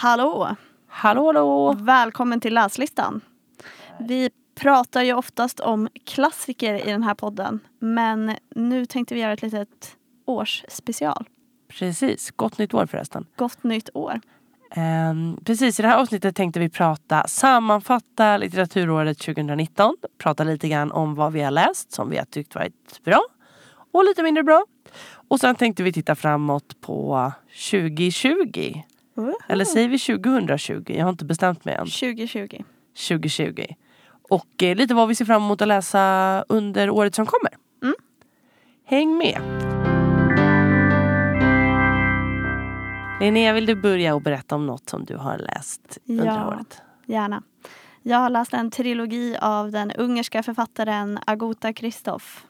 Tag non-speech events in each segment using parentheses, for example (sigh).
Hallå! Hallå hallå! Välkommen till läslistan. Vi pratar ju oftast om klassiker i den här podden. Men nu tänkte vi göra ett litet årsspecial. Precis, gott nytt år förresten. Gott nytt år. Um, precis, i det här avsnittet tänkte vi prata, sammanfatta litteraturåret 2019. Prata lite grann om vad vi har läst som vi har tyckt varit bra och lite mindre bra. Och sen tänkte vi titta framåt på 2020. Eller säger vi 2020? Jag har inte bestämt mig än. 2020. 2020. Och eh, lite vad vi ser fram emot att läsa under året som kommer. Mm. Häng med! Linnea, vill du börja och berätta om något som du har läst under Ja. året? Gärna. Jag har läst en trilogi av den ungerska författaren Agota Kristoff.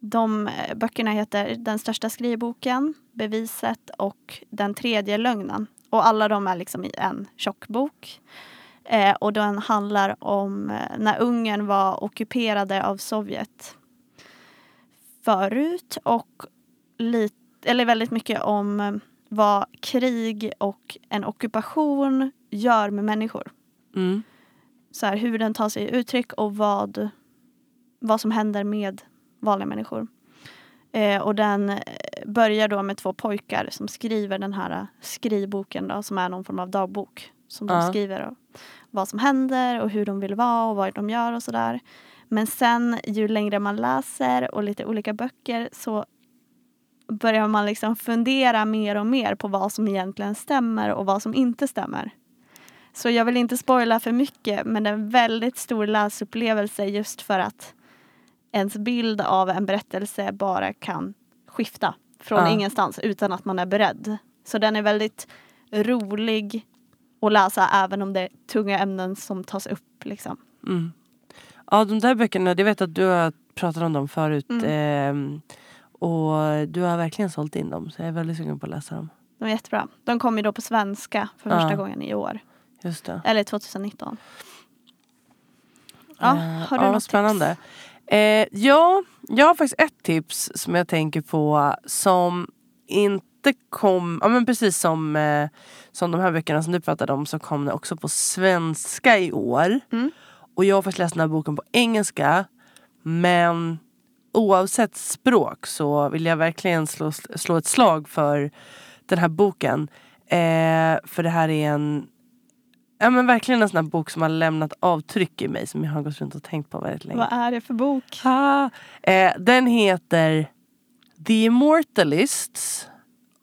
De eh, böckerna heter Den största skrivboken, Beviset och Den tredje lögnen. Och alla de är liksom i en tjock bok. Eh, och den handlar om eh, när Ungern var ockuperade av Sovjet förut och lit, eller väldigt mycket om eh, vad krig och en ockupation gör med människor. Mm. Så här, hur den tar sig uttryck och vad, vad som händer med vanliga människor. Eh, och den eh, börjar då med två pojkar som skriver den här eh, skrivboken då, som är någon form av dagbok. Som de Ja. skriver och vad som händer och hur de vill vara och vad de gör och sådär. Men sen ju längre man läser och lite olika böcker så börjar man liksom fundera mer och mer på vad som egentligen stämmer och vad som inte stämmer. Så jag vill inte spoila för mycket men det är en väldigt stor läsupplevelse just för att ens bild av en berättelse bara kan skifta från Ja. ingenstans utan att man är beredd. Så den är väldigt rolig att läsa även om det är tunga ämnen som tas upp. Liksom. Mm. Ja, de där böckerna, jag vet att du har pratat om dem förut. Mm. ehm, och du har verkligen sålt in dem. Så jag är väldigt sugen på att läsa dem. De är jättebra. De kom ju då på svenska för Ja. första gången i år. Just det. Eller 2019. Ja, Eh, har du ja, något spännande. Eh, ja, jag har faktiskt ett tips som jag tänker på som inte kom, ja men precis som, eh, som de här böckerna som du pratade om så kom det också på svenska i år. Mm. Och jag har faktiskt läst den här boken på engelska men oavsett språk så vill jag verkligen slå, slå ett slag för den här boken. Eh, för det här är en Ja men verkligen en sån här bok som har lämnat avtryck i mig som jag har gått runt och tänkt på väldigt länge. Vad är det för bok? Ah, eh, den heter The Immortalists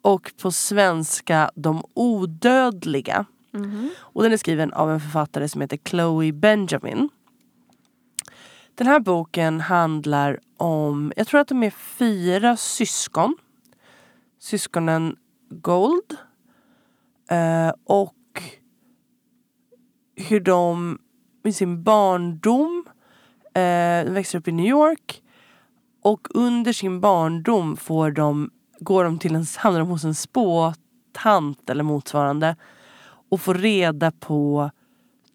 och på svenska De odödliga. Mhm. Och den är skriven av en författare som heter Chloe Benjamin. Den här boken handlar om, jag tror att de är fyra syskon. Syskonen Gold. Eh, och hur de i sin barndom, eh, de växer upp i New York. Och under sin barndom får de, går de till en, hamnar de hos en spåtant eller motsvarande. Och får reda på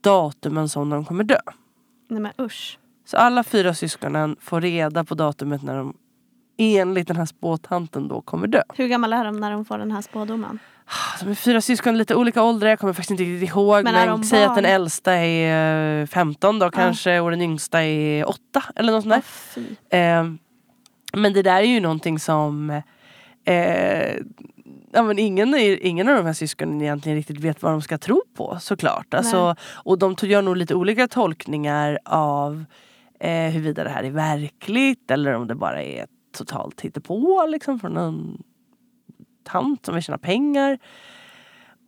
datumen som de kommer dö. Nej men usch. Så alla fyra syskonen får reda på datumet när de enligt den här spåtanten då kommer dö. Hur gammal är de när de får den här spådomen? De är fyra syskon, lite olika åldrar, jag kommer faktiskt inte riktigt ihåg. Men Men, säg att den äldsta är eh, 15 då kanske och den yngsta är 8 eller något sånt där. Eh, men det där är ju någonting som eh, ja, men ingen, ingen av de här syskonen egentligen riktigt vet vad de ska tro på såklart. Alltså, och de gör nog lite olika tolkningar av eh, huruvida det här är verkligt eller om det bara är ett totalt hittepå liksom, från en tant som vill tjäna pengar.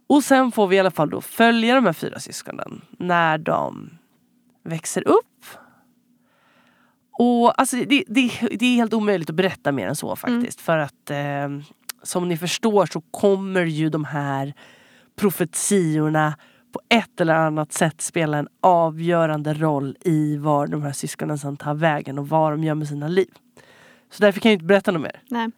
Och sen får vi i alla fall då följa de här fyra syskonen när de växer upp. Och alltså det, det, det är helt omöjligt att berätta mer än så faktiskt. För att eh, som ni förstår så kommer ju de här profetiorna på ett eller annat sätt spela en avgörande roll i var de här syskonen sen tar vägen och vad de gör med sina liv. Så därför kan jag inte berätta något mer. Nej.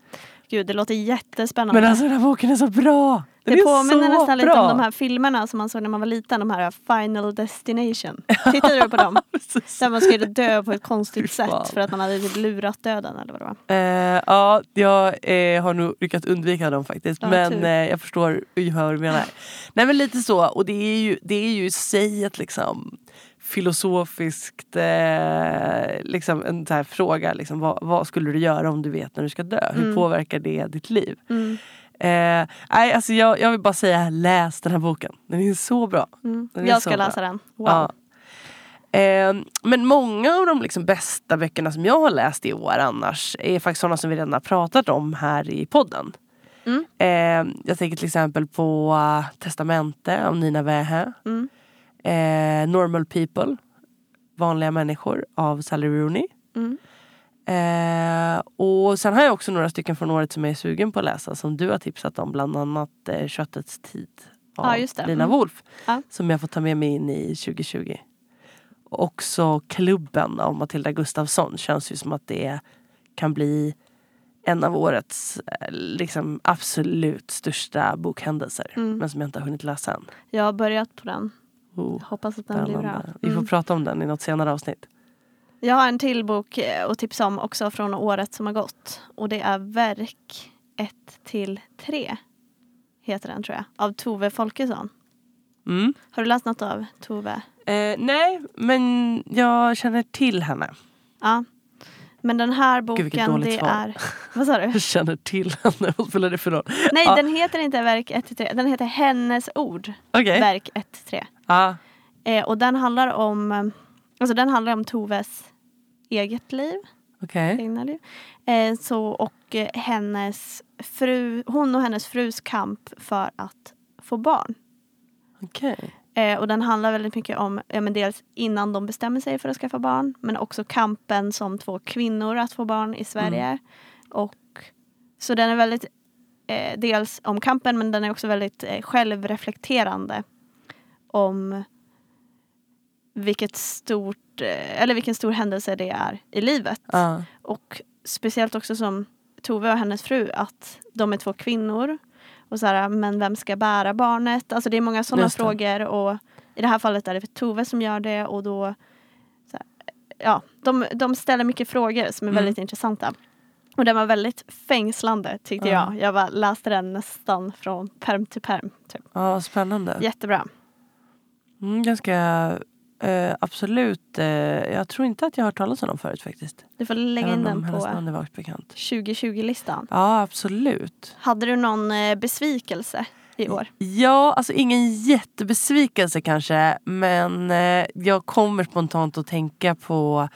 Gud, det låter jättespännande. Men alltså den här boken är så bra! Den det är påminner så nästan bra. lite om de här filmerna som man såg när man var liten, de här Final Destination. Tittade du på dem? (laughs) Där man skulle dö på ett konstigt sätt för att man hade typ lurat döden eller vad det var. Eh, ja, jag eh, har nog lyckats undvika dem faktiskt. Ja, men tur. eh, jag förstår vad du menar. Nej men lite så. Och det är ju, det är ju i sig ett liksom filosofiskt eh, liksom en så här fråga. Liksom, vad, vad skulle du göra om du vet när du ska dö? Hur Mm. påverkar det ditt liv? Mm. Eh, nej, alltså jag, jag vill bara säga läs den här boken. Den är så bra. Mm. Den är Jag så ska bra. läsa den. Wow. Ja. Eh, men många av de liksom bästa böckerna som jag har läst i år annars är faktiskt sådana som vi redan har pratat om här i podden. Mm. Eh, jag tänker till exempel på uh, Testamente av Nina Wähä. Mm. Eh, Normal People, Vanliga människor av Sally Rooney. Mm. Eh, och sen har jag också några stycken från året som jag är sugen på att läsa som du har tipsat om. Bland annat eh, Köttets tid av Ja. Lina Mm. Wolf. Ja. Som jag får ta med mig in i 2020. Och också Klubben av Matilda Gustafsson. Känns ju som att det kan bli en av årets eh, liksom, absolut största bokhändelser. Mm. Men som jag inte har hunnit läsa än. Jag har börjat på den. Oh, Hoppas att den blir bra. spännande. Vi får Mm. prata om den i något senare avsnitt. Jag har en till bok eh, att tipsa om också från året som har gått. Och det är Verk 1 till 3. Heter den tror jag. Av Tove Folkesson. Mm. Har du läst något av Tove? Eh, nej, men jag känner till henne. Ja. Men den här Gud, boken dåligt det svar. är... Vad sa du? (laughs) Jag känner till henne. Vad spelar det för roll? Nej Ja. den heter inte Verk 1 till 3. Den heter Hennes ord. Okej. Verk 1 till 3. Ja. Eh, och den handlar om Alltså den handlar om Toves eget liv. Egna liv. Eh, så, och eh, hennes fru, hon och hennes frus kamp för att få barn. Okej. Eh, och den handlar väldigt mycket om ja, men dels innan de bestämmer sig för att skaffa barn men också kampen som två kvinnor att få barn i Sverige. Och, så den är väldigt eh, dels om kampen men den är också väldigt eh, självreflekterande om vilket stort, eh, eller vilken stor händelse det är i livet. Ja. Och speciellt också som Tove och hennes fru att de är två kvinnor. Och så här, men vem ska bära barnet? Alltså det är många sådana frågor och i det här fallet är det Tove som gör det och då här, ja, de, de ställer mycket frågor som är Mm. väldigt intressanta. Och den var väldigt fängslande tyckte Ja. jag. Jag bara läste den nästan från perm till perm. Typ. ja, spännande. Jättebra. Mm, ganska eh, absolut. Eh, jag tror inte att jag har hört talas om dem förut faktiskt. Du får lägga in den på namn är vagt bekant. 2020-listan. Ja, absolut. Hade du någon eh, besvikelse i år? Ja, alltså ingen jättebesvikelse kanske. Men jag kommer spontant att tänka på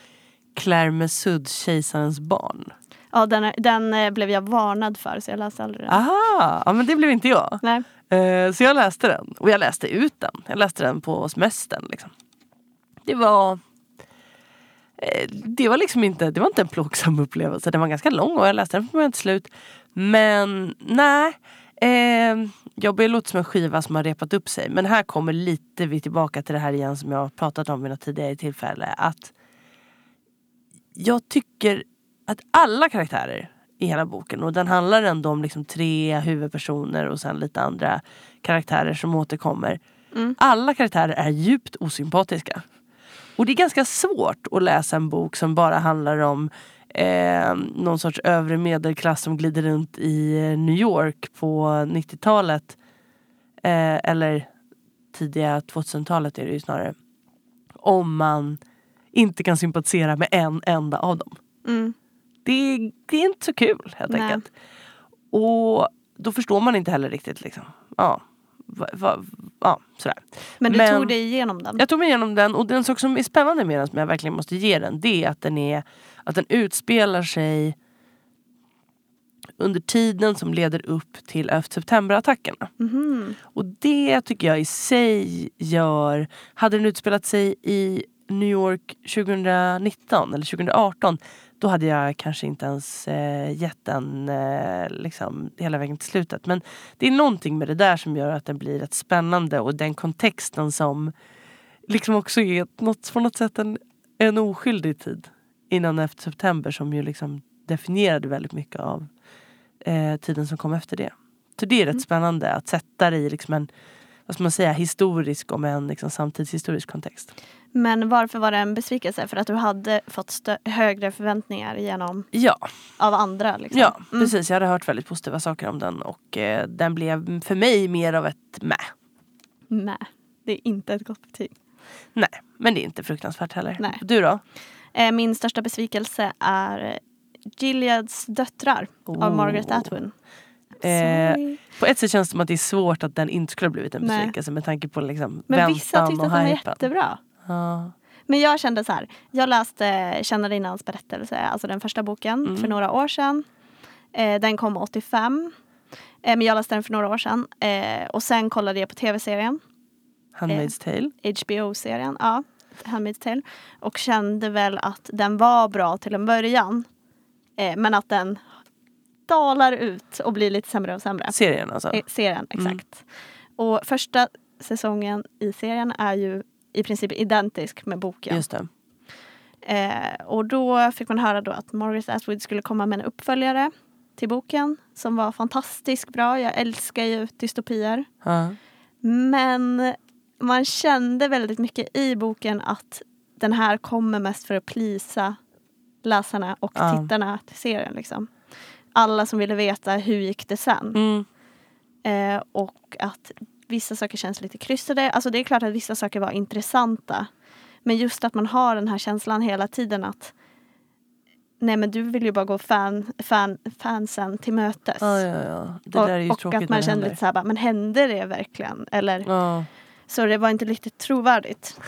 Claire Mesuds Kejsarens barn. Ja, den, den blev jag varnad för så jag läste aldrig den. Aha, ja, men det blev inte jag. Nej. Så jag läste den. Och jag läste ut den. Jag läste den på semestern. Liksom. Det var... eh, Det var liksom inte, det var inte en plågsam upplevelse. Den var ganska lång och jag läste den från början till slut. Men nej. Eh, jag börjar låta som en skiva som har repat upp sig. Men här kommer lite vi tillbaka till det här igen som jag har pratat om vid något tidigare tillfälle. Att jag tycker att alla karaktärer i hela boken och den handlar ändå om liksom tre huvudpersoner och sen lite andra karaktärer som återkommer. Mm. Alla karaktärer är djupt osympatiska. Och det är ganska svårt att läsa en bok som bara handlar om eh, någon sorts övre medelklass som glider runt i eh, New York på 90-talet. Eh, eller tidiga 2000-talet är det ju snarare. Om man inte kan sympatisera med en enda av dem. Mm. Det, är- det är inte så kul helt Nej. enkelt. Och då förstår man inte heller riktigt liksom. Ja, va, va, ja sådär. Men du Men- tog dig igenom den? Jag tog mig igenom den och en sak som är spännande med den som jag verkligen måste ge den det är att den, är, att den utspelar sig under tiden som leder upp till 11 september-attackerna. Mhm. Och det tycker jag i sig gör... Hade den utspelat sig i New York 2019 eller 2018 då hade jag kanske inte ens eh, gett den eh, liksom, hela vägen till slutet. Men det är någonting med det där som gör att den blir rätt spännande och den kontexten som liksom också är något, på något sätt en, en oskyldig tid innan efter september som ju liksom definierade väldigt mycket av eh, tiden som kom efter det. Så det är rätt Mm. spännande att sätta det i liksom en vad man säga, historisk om en liksom samtidshistorisk kontext. Men varför var det en besvikelse? För att du hade fått högre förväntningar genom, Ja, av andra? Liksom. ja Mm. precis. Jag hade hört väldigt positiva saker om den och eh, den blev för mig mer av ett mä. Nej, det är inte ett gott betyg. Nej, men det är inte fruktansvärt heller. Nej. Du då? Eh, min största besvikelse är Gileads döttrar av Oh. Margaret Atwood. Eh. På ett sätt känns det som att det är svårt att den inte skulle ha blivit en Nej. besvikelse med tanke på liksom Men vissa väntan tyckte och att den var hypen. jättebra. Ja. Men jag kände så här. Jag läste Kännarinnans berättelse, alltså den första boken, Mm. för några år sedan. Eh, den kom 85. Eh, men jag läste den för några år sedan. Eh, och sen kollade jag på tv-serien. Handmaid's Tale. HBO-serien, ja. Handmaid's Tale. Och kände väl att den var bra till en början. Eh, men att den dalar ut och blir lite sämre och sämre. Serien alltså. Eh, serien, exakt. Och första säsongen i serien är ju i princip identisk med boken. Just det. Eh, och då fick man höra då att Margaret Atwood skulle komma med en uppföljare till boken som var fantastiskt bra. Jag älskar ju dystopier. Ja. Men man kände väldigt mycket i boken att den här kommer mest för att plisa läsarna och Ja. tittarna till serien. Liksom. Alla som ville veta hur gick det sen. Mm. Eh, och att vissa saker känns lite krystade. Alltså det är klart att vissa saker var intressanta. Men just att man har den här känslan hela tiden att Nej men du vill ju bara gå fan, fan, fansen till mötes. Ja, ja, ja. Det och där är ju och tråkigt att när man kände lite såhär, bara, men hände det verkligen? Eller, Ja. Så det var inte riktigt trovärdigt.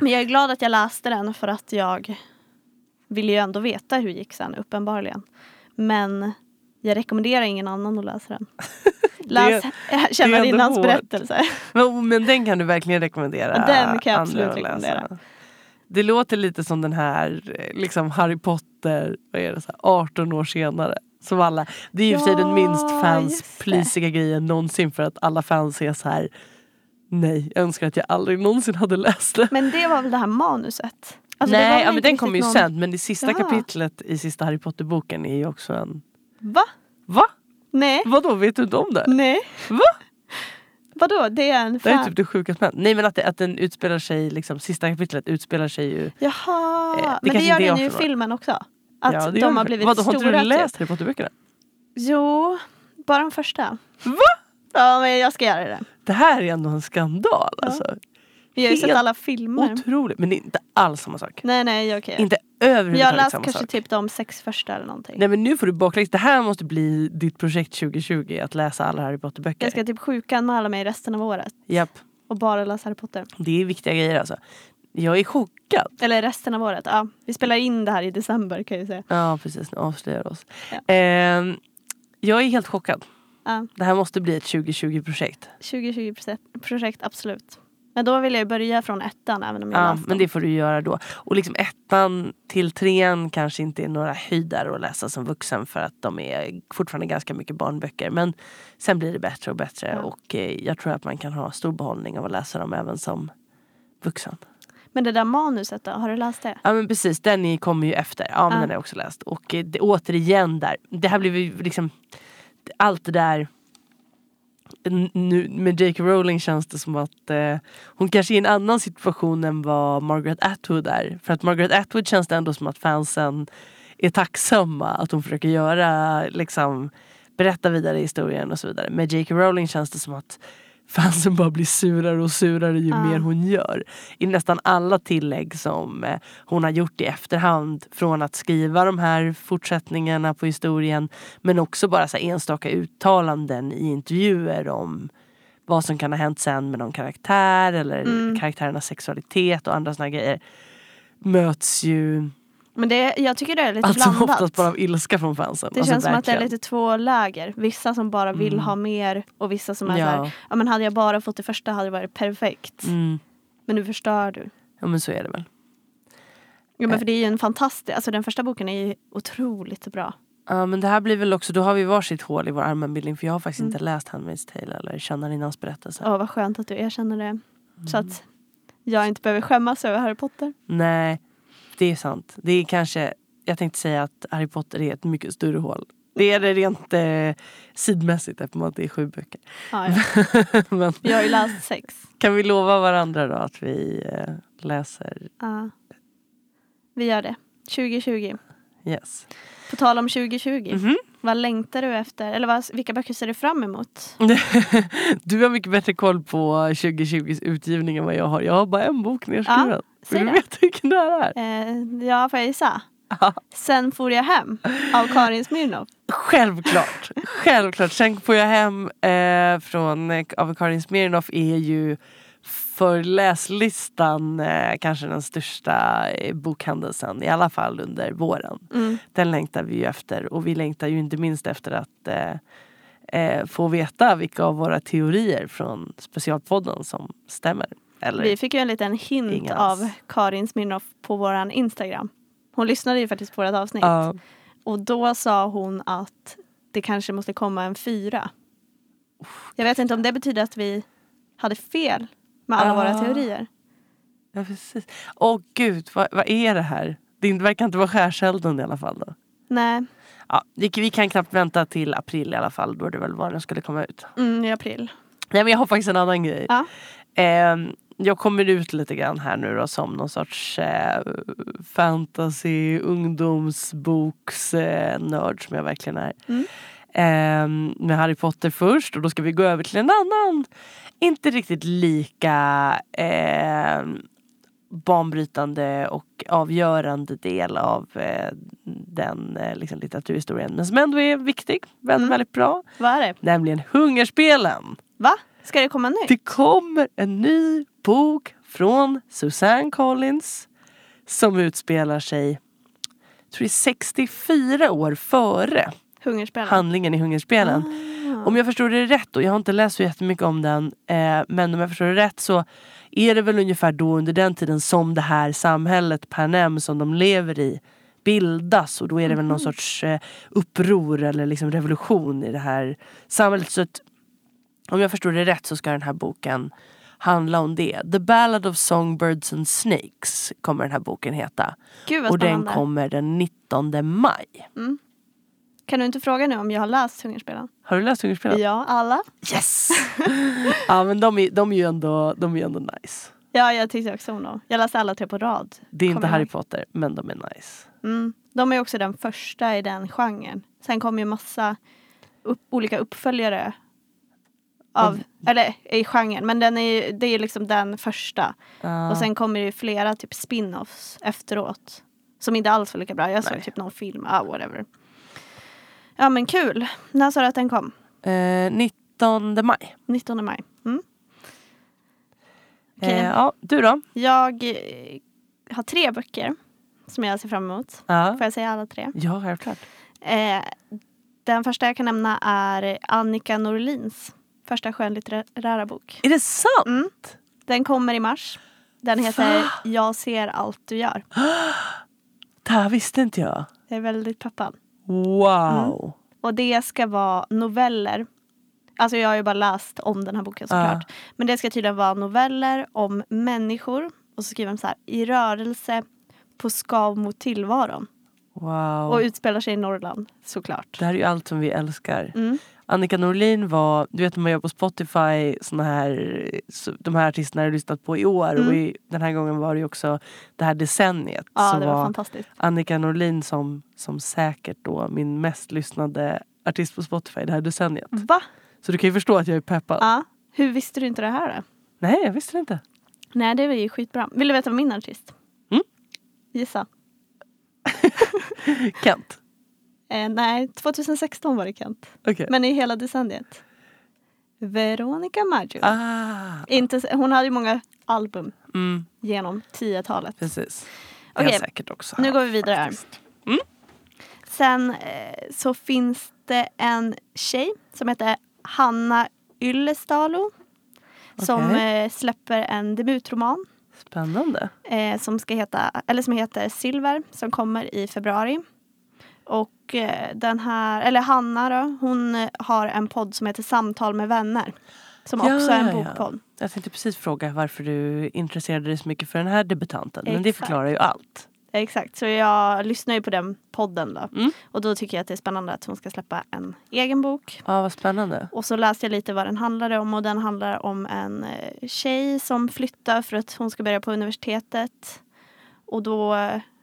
Men jag är glad att jag läste den för att jag ville ju ändå veta hur det gick sen uppenbarligen. Men jag rekommenderar ingen annan att läsa den. (laughs) Läs (laughs) Kännarinnans hårt. berättelse. Men, men den kan du verkligen rekommendera. Den kan jag absolut rekommendera. Det låter lite som den här eh, liksom Harry Potter, vad är det, så här, 18 år senare. Som alla, det är ju och för sig den minst Ja, fansplisiga grejen någonsin för att alla fans är så här. Nej, jag önskar att jag aldrig någonsin hade läst det. Men det var väl det här manuset? Alltså, Nej, ja, men den kommer ju någon- sen. Men det sista Jaha. kapitlet i sista Harry Potter-boken är ju också en... Va? Va? Nej. Vadå, vet du inte om det? Nej. Va? Vadå? Det är en Det är fan? typ det sjukaste hänt. Nej men att, det, att den utspelar sig, liksom, sista kapitlet utspelar sig ju... Jaha. Eh, det men det gör den ju i 18 år. filmen också. Att ja, de har det. blivit Vadå, har stora. inte du typ. läst Harry Potter-böckerna? Jo, bara de första. Va? Ja, men jag ska göra det. Det här är ändå en skandal Ja. alltså. Vi har ju sett alla filmer. Otroligt. Men det är inte alls samma sak. Nej, nej, okej. Inte Men jag överhuvudtaget läst samma kanske sak. typ de sex första eller någonting. Nej men nu får du bakläxa. Det här måste bli ditt projekt 2020. Att läsa alla Harry Potter-böcker. Jag ska typ sjukanmäla mig resten av året Japp. och bara läsa Harry Potter. Det är viktiga grejer alltså. Jag är chockad. Eller resten av året. Ja, vi spelar in det här i december kan jag säga. Ja precis, nu avslöjar oss. Ja. Ehm, jag är helt chockad. Ja, Det här måste bli ett 2020-projekt. 2020 projekt- projekt, absolut. Men då vill jag börja från ettan även om jag Ja, men det får du göra då. Och liksom ettan till trean kanske inte är några höjdare att läsa som vuxen för att de är fortfarande ganska mycket barnböcker. Men sen blir det bättre och bättre Ja. och eh, jag tror att man kan ha stor behållning av att läsa dem även som vuxen. Men det där manuset då, har du läst det? Ja men precis, den kommer ju efter. Ja men Ja. den har jag också läst. Och eh, det, återigen där, det här blev ju liksom allt det där nu, med J.K. Rowling känns det som att eh, hon kanske är i en annan situation än vad Margaret Atwood är. För att Margaret Atwood känns det ändå som att fansen är tacksamma att hon försöker göra, liksom berätta vidare historien och så vidare. Med J.K. Rowling känns det som att fansen bara blir surare och surare ju Ja. mer hon gör. I nästan alla tillägg som eh, hon har gjort i efterhand från att skriva de här fortsättningarna på historien men också bara så enstaka uttalanden i intervjuer om vad som kan ha hänt sen med någon karaktär eller Mm. karaktärernas sexualitet och andra såna grejer möts ju Men det, jag tycker det är lite allt som blandat. oftast bara av ilska från fansen. Det Alltså, känns som att det är lite två läger. Vissa som bara vill Mm. ha mer och vissa som är Ja. såhär, ja men hade jag bara fått det första hade det varit perfekt. Mm. Men nu förstör du. Ja men så är det väl. Eh. men för det är ju en fantastisk, alltså den första boken är ju otroligt bra. Ja men det här blir väl också, då har vi varsitt hål i vår allmänbildning för jag har faktiskt Mm. inte läst Handmaid's Tale eller Kännarinnans berättelse. Åh vad skönt att du erkänner det. Mm. Så att jag inte behöver skämmas över Harry Potter. Nej, det är sant. Det är kanske, jag tänkte säga att Harry Potter är ett mycket större hål Det är det rent eh, sidmässigt eftersom att det är sju böcker. Ja, ja. (laughs) Men Vi har ju läst sex. kan vi lova varandra då att vi eh, läser? Ja. Vi gör det. 2020. Yes. På tal om 2020. Mhm. Vad längtar du efter? Eller vad, vilka böcker ser du fram emot? (laughs) Du har mycket bättre koll på 2020s utgivning än vad jag har. Jag har bara en bok nedskriven. Ja, Vill du veta vilken det här är? Eh, ja, får jag gissa? Sen for jag hem av Karin Smirnoff. Självklart. Självklart. Sen får jag hem eh, från eh, av Karin Smirnoff är ju för läslistan eh, kanske den största eh, bokhändelsen i alla fall under våren. Mm. Den längtar vi ju efter och vi längtar ju inte minst efter att eh, eh, få veta vilka av våra teorier från specialpodden som stämmer. Eller? Vi fick ju en liten hint Ingen alls. av Karin Smirnoff på våran Instagram. Hon lyssnade ju faktiskt på vårt avsnitt. Ja. Och då sa hon att det kanske måste komma en fyra. Jag vet inte om det betyder att vi hade fel med alla Ah. våra teorier. Ja precis. Åh gud, vad, vad är det här? Det verkar inte vara skärselden i alla fall då. Nej, Ja, vi kan knappt vänta till april i alla fall då det väl var den skulle komma ut. mm, i april. Nej men jag har faktiskt en annan grej. Ja. Ehm, jag kommer ut lite grann här nu då som någon sorts eh, fantasy ungdomsboks eh, som jag verkligen är. Mm. Ehm, med Harry Potter först och då ska vi gå över till en annan inte riktigt lika ehm, banbrytande och avgörande del av eh, den eh, liksom, litteraturhistorien. Men som ändå är viktig, väldigt, Mm. väldigt bra. Vad är det? Nämligen Hungerspelen. Va? Ska det komma nytt? Det kommer en ny bok från Susanne Collins som utspelar sig jag tror är 64 år före Hungerspelen? handlingen i Hungerspelen. Ah. Om jag förstår det rätt, och jag har inte läst så jättemycket om den, eh, men om jag förstår det rätt så är det väl ungefär då under den tiden som det här samhället Panem som de lever i bildas och då är det väl någon sorts eh, uppror eller liksom revolution i det här samhället. Så att, om jag förstår det rätt så ska den här boken handla om det. The Ballad of Songbirds and Snakes kommer den här boken heta. Gud Och den kommer den 19 maj. Kan du inte fråga nu om jag har läst Hungerspelen? Har du läst Hungerspelen? Ja, alla. Yes! (laughs) ja men de är, de är ju ändå, de är ju ändå nice. Ja, jag tyckte också om dem. Jag läste alla tre på rad. Det är inte Harry ihåg. Potter men de är nice. Mm. De är också den första i den genren. Sen kom ju massa upp, olika uppföljare. Av, Av- Eller i genren, men den är, det är liksom den första. Ja. Och sen kommer det ju flera typ spin-offs efteråt. Som inte alls var lika bra. Jag såg Nej. typ någon film, ah, whatever. Ja men kul. När sa du att den kom? eh, 19 maj. 19 maj. Mm. Okej. Eh, ja, du då? Jag eh, har tre böcker som jag ser fram emot. Ja, Får jag säga alla tre? ja självklart. Eh, den första jag kan nämna är Annika Norlins första skönlitterära bok. Är det sant? Mm. Den kommer i mars. Den heter Jag ser allt du gör. (gasps) Det här visste inte jag. Jag är väldigt peppad. Wow. Och det ska vara noveller. Alltså jag har ju bara läst om den här boken såklart. Men det ska tydligen vara noveller om människor. Och så skriver de så här. I rörelse på skav mot tillvaron. wow. Och utspelar sig i Norrland såklart. Det här är ju allt som vi älskar. Mm. Annika Norlin var, du vet när man gör på Spotify, såna här, de här artisterna har lyssnat på i år Mm. och i, den här gången var det ju också det här decenniet. Ja, så det var fantastiskt. Annika Norlin som, som säkert då min mest lyssnade artist på Spotify det här decenniet. Va? Så du kan ju förstå att jag är peppad. Ja. Hur visste du inte det här då? Nej jag visste det inte. Nej, det var ju skitbra. Vill du veta vad min artist? Mm. Gissa. (laughs) Kent. Eh, nej, 2016 var det Kent. Okej. Men i hela decenniet. Veronica Maggio. Ah. Inte, hon hade ju många album Mm, genom 10-talet. precis. Okej, jag säkert också Nu går vi vidare här. Mm. Sen eh, så finns det en tjej som heter Hanna Yllestalo. Som eh, släpper en debutroman. Spännande. eh, som, ska heta, eller som heter Silver som kommer i februari. Och eh, den här, eller Hanna då, hon eh, har en podd som heter Samtal med vänner. Som Ja, också är en ja, ja. bokpodd. Jag tänkte precis fråga varför du intresserade dig så mycket för den här debutanten. Men det Exakt. förklarar ju allt. Exakt, så jag lyssnar ju på den podden då. Mm. Och då tycker jag att det är spännande att hon ska släppa en egen bok. Ja, vad spännande. Och så läste jag lite vad den handlade om och den handlar om en eh, tjej som flyttar för att hon ska börja på universitetet. Och då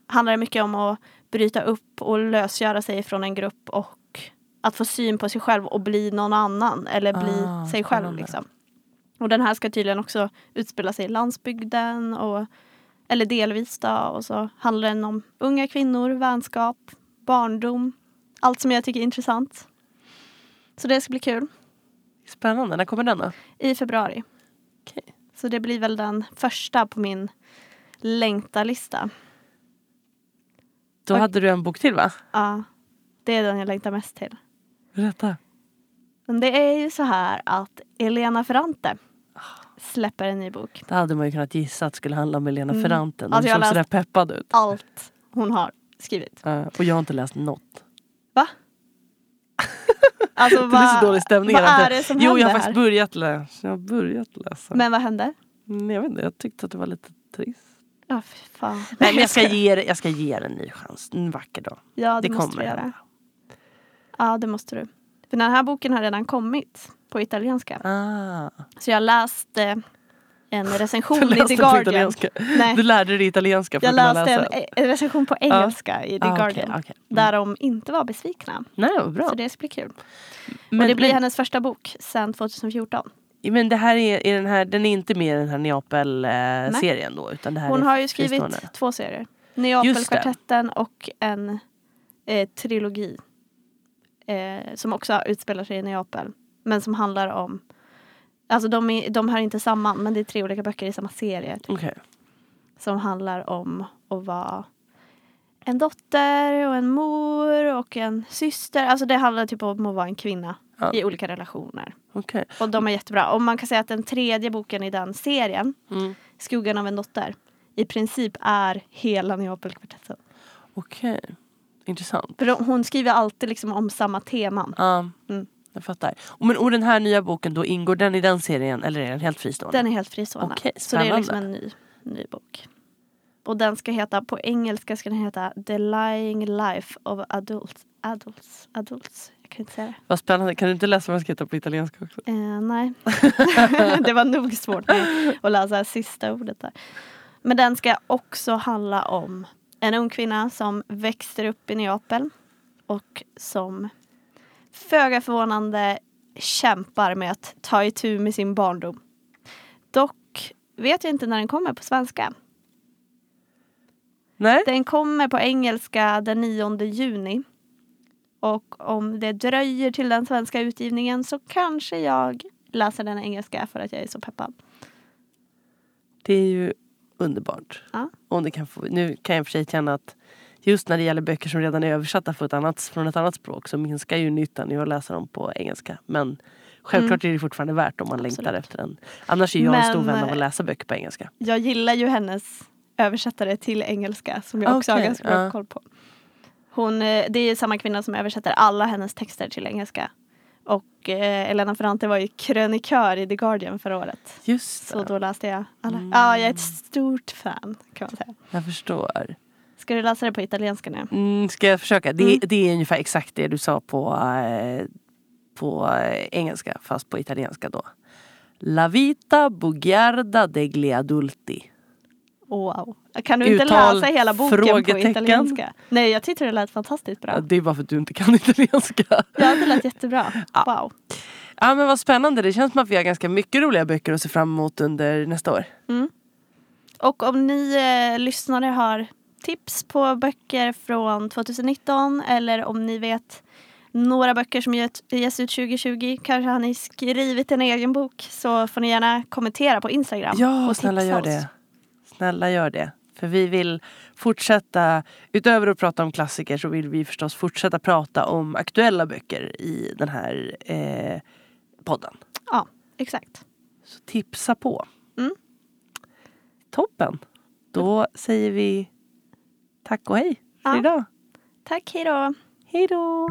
handlar det mycket om att bryta upp och lösgöra sig från en grupp och att få syn på sig själv och bli någon annan eller bli Ah, sig själv. Liksom. Och den här ska tydligen också utspela sig i landsbygden och eller delvis då och så handlar den om unga kvinnor, vänskap, barndom, allt som jag tycker är intressant. Så det ska bli kul Spännande. När kommer den då? i februari. Okej. Så det blir väl den första på min längtarlista. Då hade du en bok till va? Ja, det är den jag längtar mest till. Berätta. Men det är ju så här att Elena Ferrante släpper en ny bok. Det hade man ju kunnat gissa att det skulle handla om Elena Mm. Ferrante. Den Alltså, såg sådär peppad ut. Allt hon har skrivit. Ja, och jag har inte läst något. Va? (laughs) Alltså, Det är så dålig stämning. Vad är det som jo, händer jag har här? faktiskt börjat läsa. Jag har börjat läsa. Men vad hände? Mm, jag vet inte, jag tyckte att det var lite trist. Ja, fan. Nej, men jag ska ge jag ska ge det en ny chans. En vacker dag. Ja, det, det måste kommer du göra. Ja, det måste du. För den här boken har redan kommit på italienska. Ah. Så jag läste en (laughs) Du recension i läste The Guardian. italienska. Nej, Du lärde dig italienska för jag att kunna läste läsa. en, en recension på engelska i The Ah, Guardian. okej. Mm. Där de inte var besvikna. Nej, bra. Så det ska bli kul. men, och det blir men, hennes första bok sedan 2014. Men det här är, är den här, den är inte med i den här Neapel-serien då? Utan det här Hon har ju skrivit fristående. två serier. Neapelkvartetten och en eh, trilogi. Eh, som också utspelar sig i Neapel. Men som handlar om Alltså de, är, de hör inte samman men det är tre olika böcker i samma serie. Typ, Okej. som handlar om att vara en dotter och en mor och en syster. Alltså det handlar typ om att vara en kvinna Ja. i olika relationer. okej. Och de är jättebra. Och man kan säga att den tredje boken i den serien, Mm. Skuggan av en dotter, i princip är hela Neapelkvartetten. Okej. Intressant. För hon skriver alltid liksom om samma teman. Ja, Mm. jag fattar. Och, men, och den här nya boken då, ingår den i den serien eller är den helt fristående? Den är helt fristående. Okej, så det är liksom en ny, ny bok. Och den ska heta, på engelska ska den heta The Lying Life of Adults. Adults. Adults. Kan inte säga det. Vad spännande. Kan du inte läsa vad jag ska heta på italienska också? Eh, nej. (laughs) (laughs) det var nog svårt att läsa sista ordet där. Men den ska också handla om en ung kvinna som växer upp i Neapel och som föga förvånande kämpar med att ta itu med sin barndom. Dock vet jag inte när den kommer på svenska. Nej? Den kommer på engelska den 9 juni. Och om det dröjer till den svenska utgivningen så kanske jag läser den engelska för att jag är så peppad. Det är ju underbart. Ja. Om det kan få, nu kan jag för sig känna att just när det gäller böcker som redan är översatta ett annat, från ett annat språk så minskar ju nyttan i att läsa dem på engelska. Men självklart är det fortfarande värt om man Mm. Absolut. längtar efter den. Annars är jag en stor Men, vän av eh, att läsa böcker på engelska. Jag gillar ju hennes översättare till engelska som jag också har ganska bra ja. koll på. Hon, eh, det är samma kvinna som översätter alla hennes texter till engelska. Och eh, Elena Ferrante var ju krönikör i The Guardian förra året. Just Så det. då läste jag alla. Mm. Ja, jag är ett stort fan kan man säga. Jag förstår. Ska du läsa det på italienska nu? Mm, ska jag försöka? Det, Mm. det är ungefär exakt det du sa på, eh, på eh, engelska fast på italienska då. La vita bugiarda degli adulti. Wow. Kan du inte Uttal, läsa hela boken på italienska? Nej, jag tyckte det lät fantastiskt bra. Ja, det är bara för att du inte kan (laughs) italienska. Ja, det lät jättebra. (laughs) Ja. Wow. Ja men vad spännande. Det känns som att vi har ganska mycket roliga böcker att se fram emot under nästa år. Och om ni eh, lyssnare har tips på böcker från 2019 eller om ni vet några böcker som ges ut 2020, kanske har ni skrivit en egen bok så får ni gärna kommentera på Instagram. Ja, och snälla gör oss. Snälla gör det. För vi vill fortsätta, utöver att prata om klassiker så vill vi förstås fortsätta prata om aktuella böcker i den här eh, podden. Ja, exakt. Så tipsa på. Mm. Toppen. Då säger vi tack och hej för Ja. idag. Tack, hej då. Hej då.